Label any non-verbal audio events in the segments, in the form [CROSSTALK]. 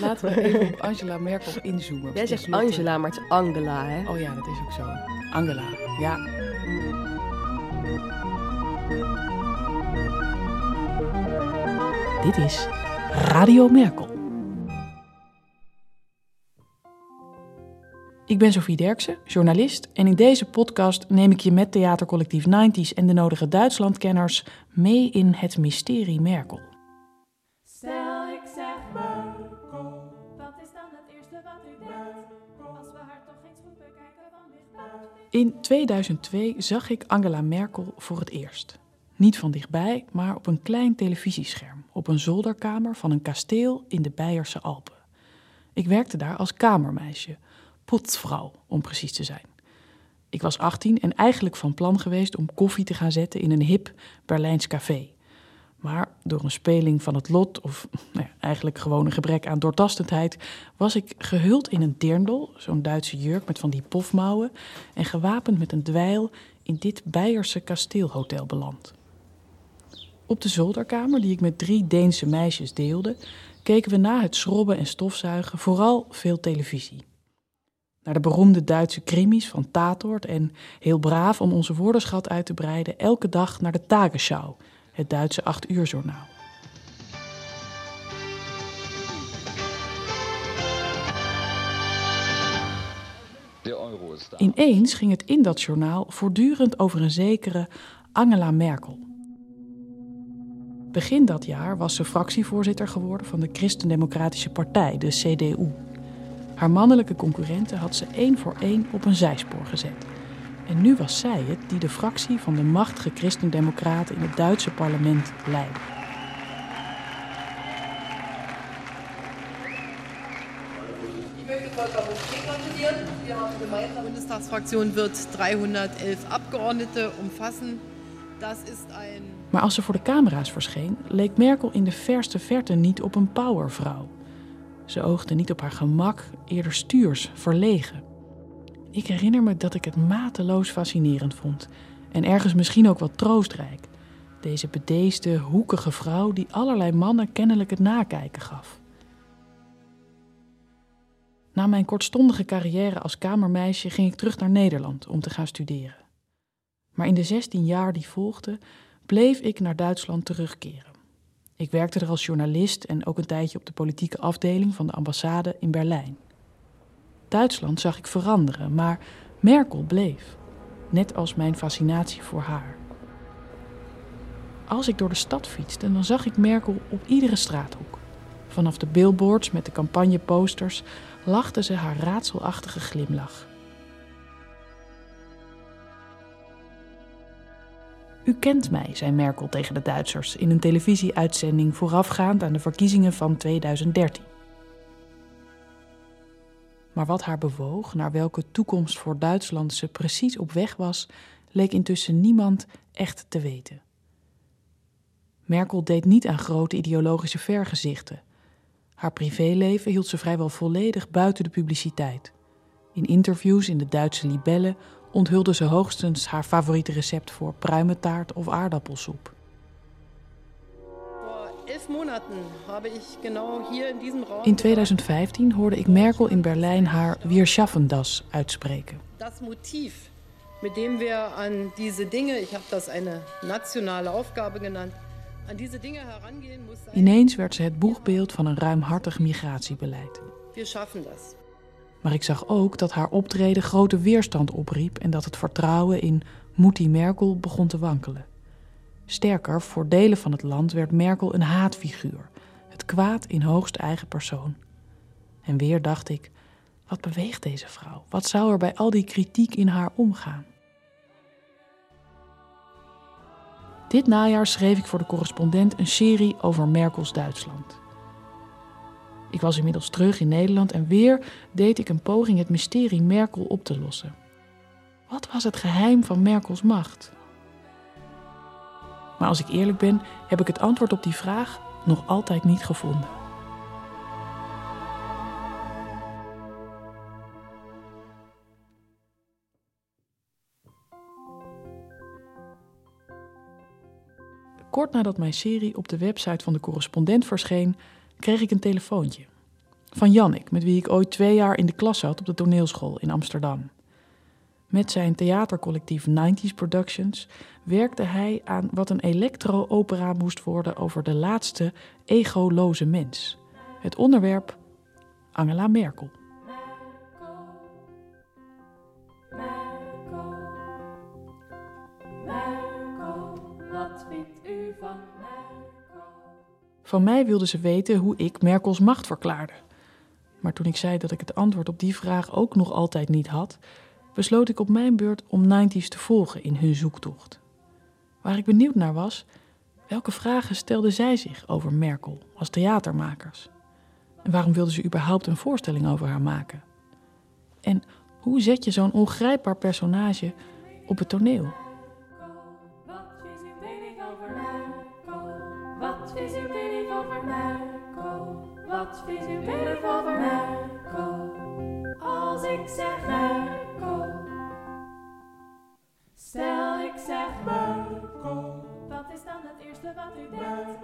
Laten we even op Angela Merkel inzoomen. Jij zegt Angela, maar het is Angela, hè? Oh ja, dat is ook zo. Angela, ja. Dit is Radio Merkel. Ik ben Sophie Derksen, journalist, en in deze podcast neem ik je met theatercollectief 90s en de nodige Duitslandkenners mee in het mysterie Merkel. Wat is dan het eerste wat u denkt? Als we haar toch eens goed bekijken van dichtbij. In 2002 zag ik Angela Merkel voor het eerst. Niet van dichtbij, maar op een klein televisiescherm, op een zolderkamer van een kasteel in de Beierse Alpen. Ik werkte daar als kamermeisje, potsvrouw om precies te zijn. Ik was 18 en eigenlijk van plan geweest om koffie te gaan zetten in een hip Berlijns café. Maar door een speling van het lot, of nou eigenlijk gewoon een gebrek aan doortastendheid, was ik gehuld in een dirndl, zo'n Duitse jurk met van die pofmouwen, en gewapend met een dweil in dit Beierse kasteelhotel beland. Op de zolderkamer, die ik met drie Deense meisjes deelde, keken we na het schrobben en stofzuigen vooral veel televisie. Naar de beroemde Duitse krimis van Tatort en, heel braaf om onze woordenschat uit te breiden, elke dag naar de Tagesschau, het Duitse acht uur journaal. Ineens ging het in dat journaal voortdurend over een zekere Angela Merkel. Begin dat jaar was ze fractievoorzitter geworden van de Christendemocratische Partij, de CDU. Haar mannelijke concurrenten had ze één voor één op een zijspoor gezet. En nu was zij het die de fractie van de machtige Christendemocraten in het Duitse parlement leidde. Die Bundestagsfraktion wird 311 Abgeordnete umfassen. Das ist ein Maar als ze voor de camera's verscheen, leek Merkel in de verste verte niet op een powervrouw. Ze oogde niet op haar gemak, eerder stuurs, verlegen. Ik herinner me dat ik het mateloos fascinerend vond. En ergens misschien ook wat troostrijk. Deze bedeesde, hoekige vrouw die allerlei mannen kennelijk het nakijken gaf. Na mijn kortstondige carrière als kamermeisje ging ik terug naar Nederland om te gaan studeren. Maar in de 16 jaar die volgden, bleef ik naar Duitsland terugkeren. Ik werkte er als journalist en ook een tijdje op de politieke afdeling van de ambassade in Berlijn. Duitsland zag ik veranderen, maar Merkel bleef, net als mijn fascinatie voor haar. Als ik door de stad fietste, dan zag ik Merkel op iedere straathoek. Vanaf de billboards met de campagneposters lachte ze haar raadselachtige glimlach. U kent mij, zei Merkel tegen de Duitsers in een televisieuitzending voorafgaand aan de verkiezingen van 2013. Maar wat haar bewoog, naar welke toekomst voor Duitsland ze precies op weg was, leek intussen niemand echt te weten. Merkel deed niet aan grote ideologische vergezichten. Haar privéleven hield ze vrijwel volledig buiten de publiciteit. In interviews in de Duitse Libelle onthulde ze hoogstens haar favoriete recept voor pruimentaart of aardappelsoep. In diesem Raum In 2015 hoorde ik Merkel in Berlijn haar Wir schaffen das uitspreken. das Motiv, mit dem wir an diese Dinge, ich habe das eine nationale Aufgabe genannt, herangehen Ineens werd ze het boegbeeld van een ruimhartig migratiebeleid. wir schaffen das. Maar ik zag ook dat haar optreden grote weerstand opriep en dat het vertrouwen in Moetie Merkel begon te wankelen. Sterker, voor delen van het land werd Merkel een haatfiguur, het kwaad in hoogste eigen persoon. En weer dacht ik: wat beweegt deze vrouw? Wat zou er bij al die kritiek in haar omgaan? Dit najaar schreef ik voor de correspondent een serie over Merkels Duitsland. Ik was inmiddels terug in Nederland en weer deed ik een poging het mysterie Merkel op te lossen. Wat was het geheim van Merkels macht? Maar als ik eerlijk ben, heb ik het antwoord op die vraag nog altijd niet gevonden. Kort nadat mijn serie op de website van de correspondent verscheen, kreeg ik een telefoontje. Van Jannik, met wie ik ooit twee jaar in de klas zat op de toneelschool in Amsterdam. Met zijn theatercollectief 90s Productions werkte hij aan wat een elektro-opera moest worden over de laatste egoloze mens. Het onderwerp Angela Merkel. Van mij wilde ze weten hoe ik Merkels macht verklaarde. Maar toen ik zei dat ik het antwoord op die vraag ook nog altijd niet had, besloot ik op mijn beurt om 90s te volgen in hun zoektocht. Waar ik benieuwd naar was, welke vragen stelden zij zich over Merkel als theatermakers? En waarom wilden ze überhaupt een voorstelling over haar maken? En hoe zet je zo'n ongrijpbaar personage op het toneel? Wat uw mening over Merkel? Als ik zeg. Stel ik zeg Merkel. Wat is dan het eerste wat u denkt?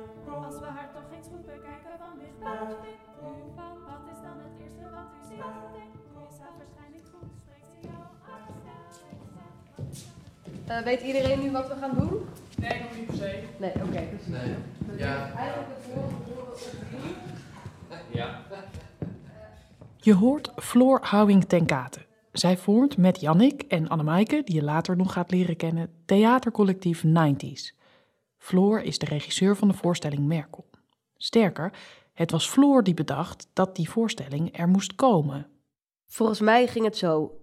Als we haar toch eens goed bekijken van dichtbij. U van? Wat is dan het eerste wat u ziet? Denkt, is haar waarschijnlijk goed? Spreekt ze jou aan? Stel ik zeg Eh, weet iedereen nu wat we gaan doen? Nee, nog niet per se. Nee, oké. dus Nee. Ja. eigenlijk het voorbeeld opnieuw. Je hoort Floor Houwing ten Kate. Zij vormt met Jannik en Annemaike, die je later nog gaat leren kennen, theatercollectief 90s. Floor is de regisseur van de voorstelling Merkel. Sterker, het was Floor die bedacht dat die voorstelling er moest komen. Volgens mij ging het zo.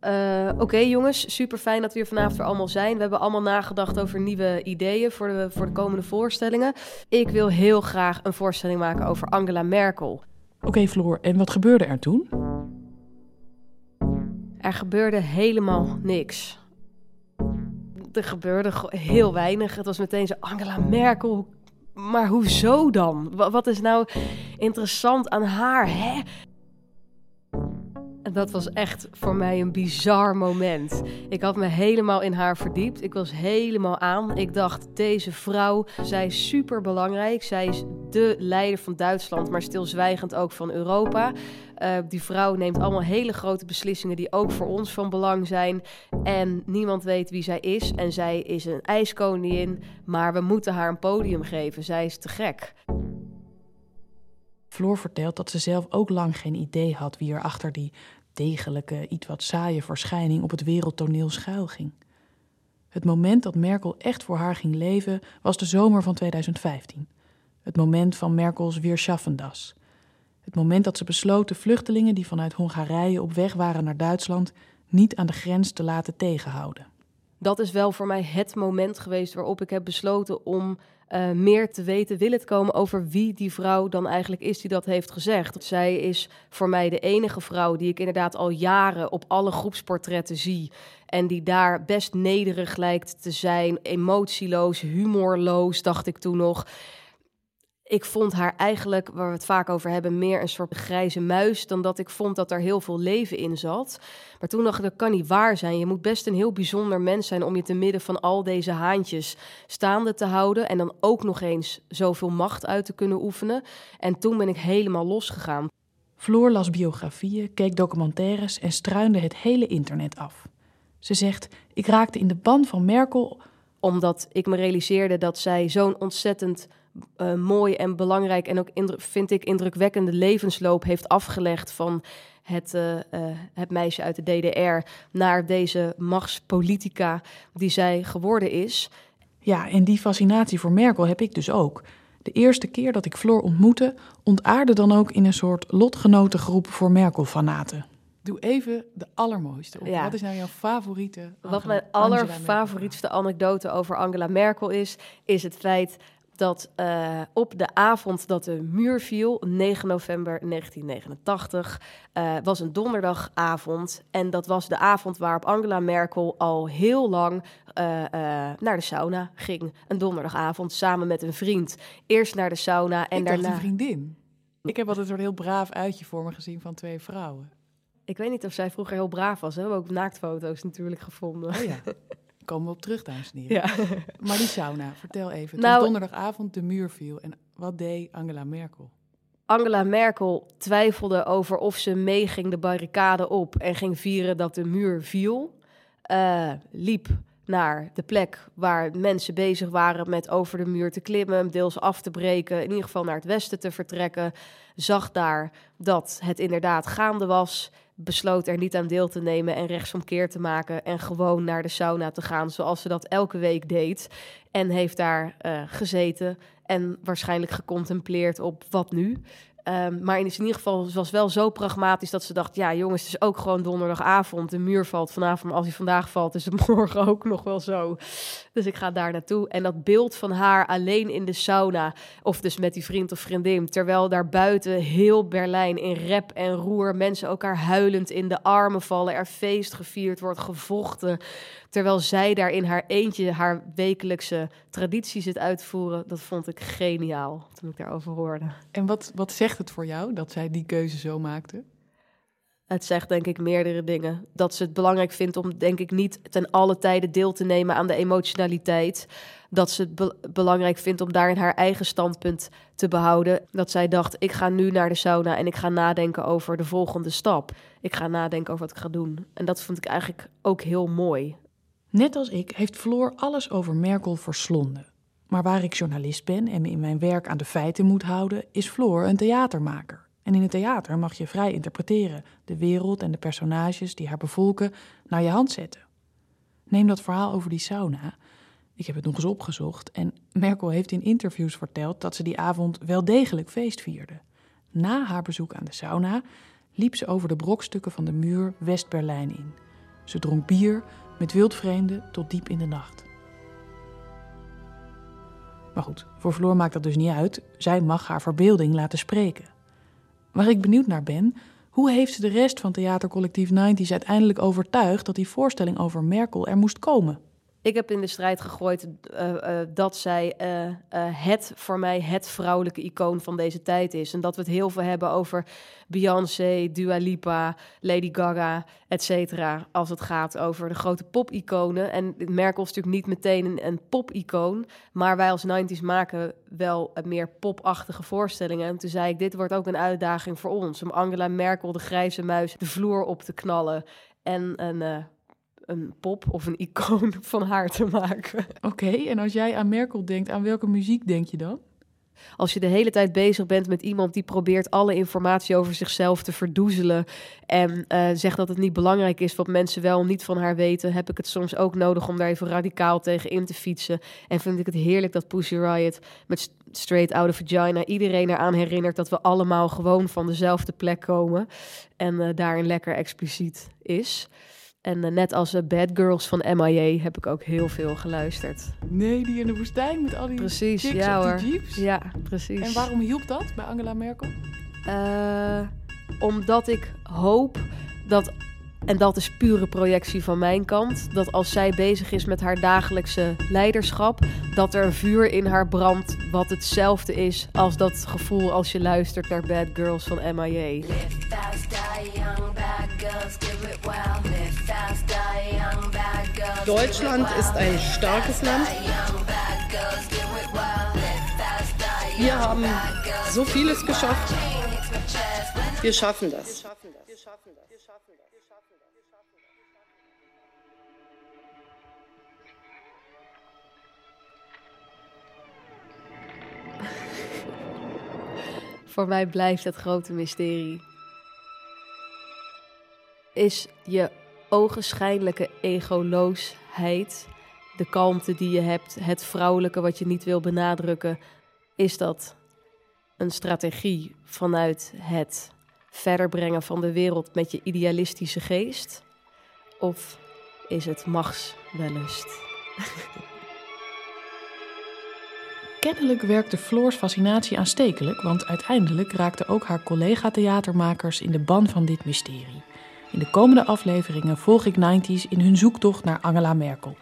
Eh, Oké jongens, super fijn dat we hier vanavond er allemaal zijn. We hebben allemaal nagedacht over nieuwe ideeën voor de, voor de komende voorstellingen. Ik wil heel graag een voorstelling maken over Angela Merkel. Oké, Floor, en wat gebeurde er toen? Er gebeurde helemaal niks. Er gebeurde heel weinig. Het was meteen zo, Angela Merkel, maar hoezo dan? Wa- Wat is nou interessant aan haar, hè? Dat was echt voor mij een bizar moment. Ik had me helemaal in haar verdiept. Ik was helemaal aan. Ik dacht, deze vrouw, zij is super belangrijk. Zij is de leider van Duitsland, maar stilzwijgend ook van Europa. Eh, die vrouw neemt allemaal hele grote beslissingen die ook voor ons van belang zijn. En niemand weet wie zij is. En zij is een ijskoningin, maar we moeten haar een podium geven. Zij is te gek. Floor vertelt dat ze zelf ook lang geen idee had wie er achter die degelijke, iets wat saaie verschijning op het wereldtoneel schuilging. Het moment dat Merkel echt voor haar ging leven was de zomer van 2015. Het moment van Merkels Weerschaffendas. Het moment dat ze besloot de vluchtelingen die vanuit Hongarije op weg waren naar Duitsland niet aan de grens te laten tegenhouden. Dat is wel voor mij het moment geweest waarop ik heb besloten om eh, meer te weten willen te komen over wie die vrouw dan eigenlijk is die dat heeft gezegd. Zij is voor mij de enige vrouw die ik inderdaad al jaren op alle groepsportretten zie. En die daar best nederig lijkt te zijn, emotieloos, humorloos, dacht ik toen nog. Ik vond haar eigenlijk, waar we het vaak over hebben, meer een soort grijze muis dan dat ik vond dat er heel veel leven in zat. Maar toen dacht ik, dat kan niet waar zijn. Je moet best een heel bijzonder mens zijn om je te midden van al deze haantjes staande te houden. En dan ook nog eens zoveel macht uit te kunnen oefenen. En toen ben ik helemaal losgegaan. Floor las biografieën, keek documentaires en struinde het hele internet af. Ze zegt: Ik raakte in de ban van Merkel Omdat ik me realiseerde dat zij zo'n ontzettend eh, mooi en belangrijk en ook vind ik indrukwekkende levensloop heeft afgelegd van het, eh, eh, het meisje uit de DDR naar deze machtspolitica die zij geworden is. Ja, en die fascinatie voor Merkel heb ik dus ook. De eerste keer dat ik Floor ontmoette, ontaarde dan ook in een soort lotgenotengroep voor Merkel-fanaten. Doe even de allermooiste op. Ja. Wat is nou jouw favoriete? Wat mijn allerfavorietste anekdote over Angela Merkel is, is het feit dat eh, op de avond dat de muur viel, 9 november 1989, eh, was een donderdagavond. En dat was de avond waarop Angela Merkel al heel lang eh, naar de sauna ging. Een donderdagavond samen met een vriend. Eerst naar de sauna en En daarna... een vriendin. Ik heb altijd een heel braaf uitje voor me gezien van twee vrouwen. Ik weet niet of zij vroeger heel braaf was. Hè? We hebben ook naaktfoto's natuurlijk gevonden. Oh ja, [LAUGHS] komen we op terug, dames en heren. Ja. Maar die sauna, vertel even. Het Nou- donderdagavond, de muur viel. En wat deed Angela Merkel? Angela Merkel twijfelde over of ze meeging de barricade op en ging vieren dat de muur viel. Uh, liep naar de plek waar mensen bezig waren met over de muur te klimmen, deels af te breken, in ieder geval naar het westen te vertrekken. Zag daar dat het inderdaad gaande was, besloot er niet aan deel te nemen en rechtsomkeer te maken en gewoon naar de sauna te gaan zoals ze dat elke week deed. En heeft daar uh, gezeten en waarschijnlijk gecontempleerd op wat nu. Um, maar in ieder geval was was wel zo pragmatisch dat ze dacht: ja, jongens, het is ook gewoon donderdagavond. De muur valt vanavond, maar als hij vandaag valt, is het [LAUGHS] morgen ook nog wel zo. Dus ik ga daar naartoe. En dat beeld van haar alleen in de sauna, of dus met die vriend of vriendin, terwijl daar buiten heel Berlijn in rep en roer mensen elkaar huilend in de armen vallen, er feest gevierd wordt, gevochten. Terwijl zij daar in haar eentje haar wekelijkse traditie zit uitvoeren. Dat vond ik geniaal toen ik daarover hoorde. En wat, wat zegt het voor jou dat zij die keuze zo maakte? Het zegt denk ik meerdere dingen. Dat ze het belangrijk vindt om denk ik niet ten alle tijden deel te nemen aan de emotionaliteit. Dat ze het belangrijk vindt om daarin haar eigen standpunt te behouden. Dat zij dacht, ik ga nu naar de sauna en ik ga nadenken over de volgende stap. Ik ga nadenken over wat ik ga doen. En dat vond ik eigenlijk ook heel mooi. Net als ik heeft Floor alles over Merkel verslonden. Maar waar ik journalist ben en me in mijn werk aan de feiten moet houden, is Floor een theatermaker. En in het theater mag je vrij interpreteren, de wereld en de personages die haar bevolken naar je hand zetten. Neem dat verhaal over die sauna. Ik heb het nog eens opgezocht en Merkel heeft in interviews verteld dat ze die avond wel degelijk feest vierde. Na haar bezoek aan de sauna liep ze over de brokstukken van de muur West-Berlijn in. Ze dronk bier, met wildvreemden tot diep in de nacht. Maar goed, voor Floor maakt dat dus niet uit. Zij mag haar verbeelding laten spreken. Waar ik benieuwd naar ben, hoe heeft ze de rest van theatercollectief 90s uiteindelijk overtuigd dat die voorstelling over Merkel er moest komen? Ik heb in de strijd gegooid uh, uh, dat zij uh, het voor mij het vrouwelijke icoon van deze tijd is. En dat we het heel veel hebben over Beyoncé, Dua Lipa, Lady Gaga, et cetera. Als het gaat over de grote pop-iconen. En Merkel is natuurlijk niet meteen een, een pop-icoon. Maar wij als 90s maken wel meer popachtige voorstellingen. En toen zei ik, dit wordt ook een uitdaging voor ons. Om Angela Merkel, de grijze muis, de vloer op te knallen. En een een pop of een icoon [LAUGHS] van haar te maken. Oké, en als jij aan Merkel denkt, aan welke muziek denk je dan? Als je de hele tijd bezig bent met iemand die probeert alle informatie over zichzelf te verdoezelen en uh, zegt dat het niet belangrijk is wat mensen wel niet van haar weten, heb ik het soms ook nodig om daar even radicaal tegen in te fietsen. En vind ik het heerlijk dat Pussy Riot met Straight Out of Vagina iedereen eraan herinnert dat we allemaal gewoon van dezelfde plek komen en uh, daarin lekker expliciet is. En uh, net als uh, Bad Girls van MIA heb ik ook heel veel geluisterd. Nee, die in de woestijn met al die precies, chicks ja, op hoor. die jeeps? Ja, precies. En waarom hielp dat bij Angela Merkel? Uh, omdat ik hoop dat, en dat is pure projectie van mijn kant, dat als zij bezig is met haar dagelijkse leiderschap, dat er een vuur in haar brandt wat hetzelfde is als dat gevoel als je luistert naar Bad Girls van MIA. Deutschland ist ein starkes Land. Wir haben so vieles geschafft. Wir schaffen das. Voor mij blijft het grote mysterie. Is je ogenschijnlijke egoloosheid, de kalmte die je hebt, het vrouwelijke wat je niet wil benadrukken, is dat een strategie vanuit het verder brengen van de wereld met je idealistische geest? Of is het machtswellust? [LAUGHS] Kennelijk werkte Floors fascinatie aanstekelijk, want uiteindelijk raakten ook haar collega-theatermakers in de ban van dit mysterie. In de komende afleveringen volg ik 90s in hun zoektocht naar Angela Merkel.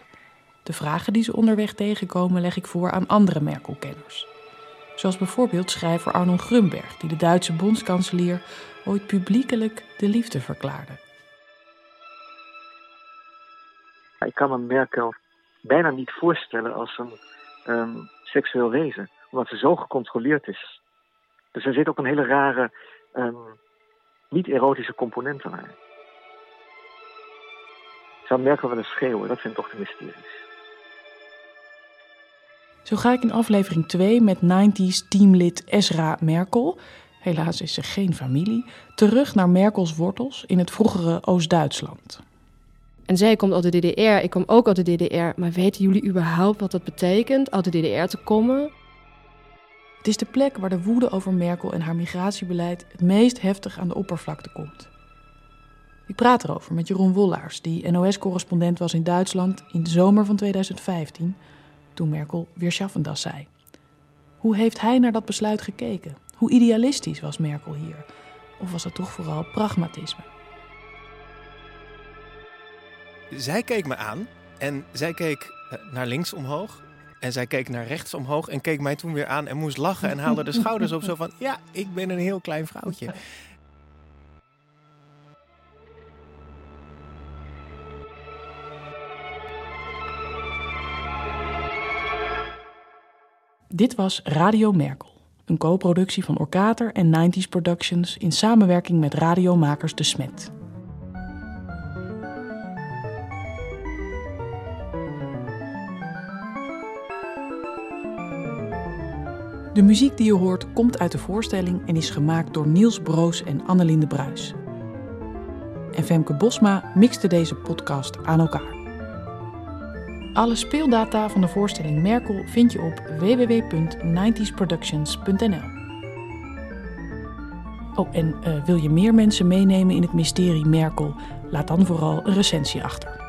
De vragen die ze onderweg tegenkomen leg ik voor aan andere Merkel-kenners. Zoals bijvoorbeeld schrijver Arnold Grunberg, die de Duitse bondskanselier ooit publiekelijk de liefde verklaarde. Ik kan me Merkel bijna niet voorstellen als een um, seksueel wezen, omdat ze zo gecontroleerd is. Dus er zit ook een hele rare, um, niet-erotische component aan. Zou Merkel wel eens schreeuwen? Dat zijn toch de mysteries. Zo ga ik in aflevering 2 met 90s teamlid Ezra Merkel, helaas is ze geen familie, terug naar Merkels wortels in het vroegere Oost-Duitsland. En zij komt uit de DDR, ik kom ook uit de DDR. Maar weten jullie überhaupt wat dat betekent, uit de DDR te komen? Het is de plek waar de woede over Merkel en haar migratiebeleid het meest heftig aan de oppervlakte komt. Ik praat erover met Jeroen Wollaars, die NOS-correspondent was in Duitsland in de zomer van 2015, toen Merkel weer Schaffendas zei. Hoe heeft hij naar dat besluit gekeken? Hoe idealistisch was Merkel hier? Of was het toch vooral pragmatisme? Zij keek me aan en zij keek eh, naar links omhoog. En zij keek naar rechts omhoog en keek mij toen weer aan en moest lachen en haalde de schouders op zo van... Ja, ik ben een heel klein vrouwtje. Dit was Radio Merkel, een co-productie van Orkater en 90s Productions in samenwerking met radiomakers De Smet. De muziek die je hoort komt uit de voorstelling en is gemaakt door Niels Broos en Annelinde Bruis. En Femke Bosma mixte deze podcast aan elkaar. Alle speeldata van de voorstelling Merkel vind je op www.90sproductions.nl. Oh, en uh, wil je meer mensen meenemen in het mysterie Merkel? Laat dan vooral een recensie achter.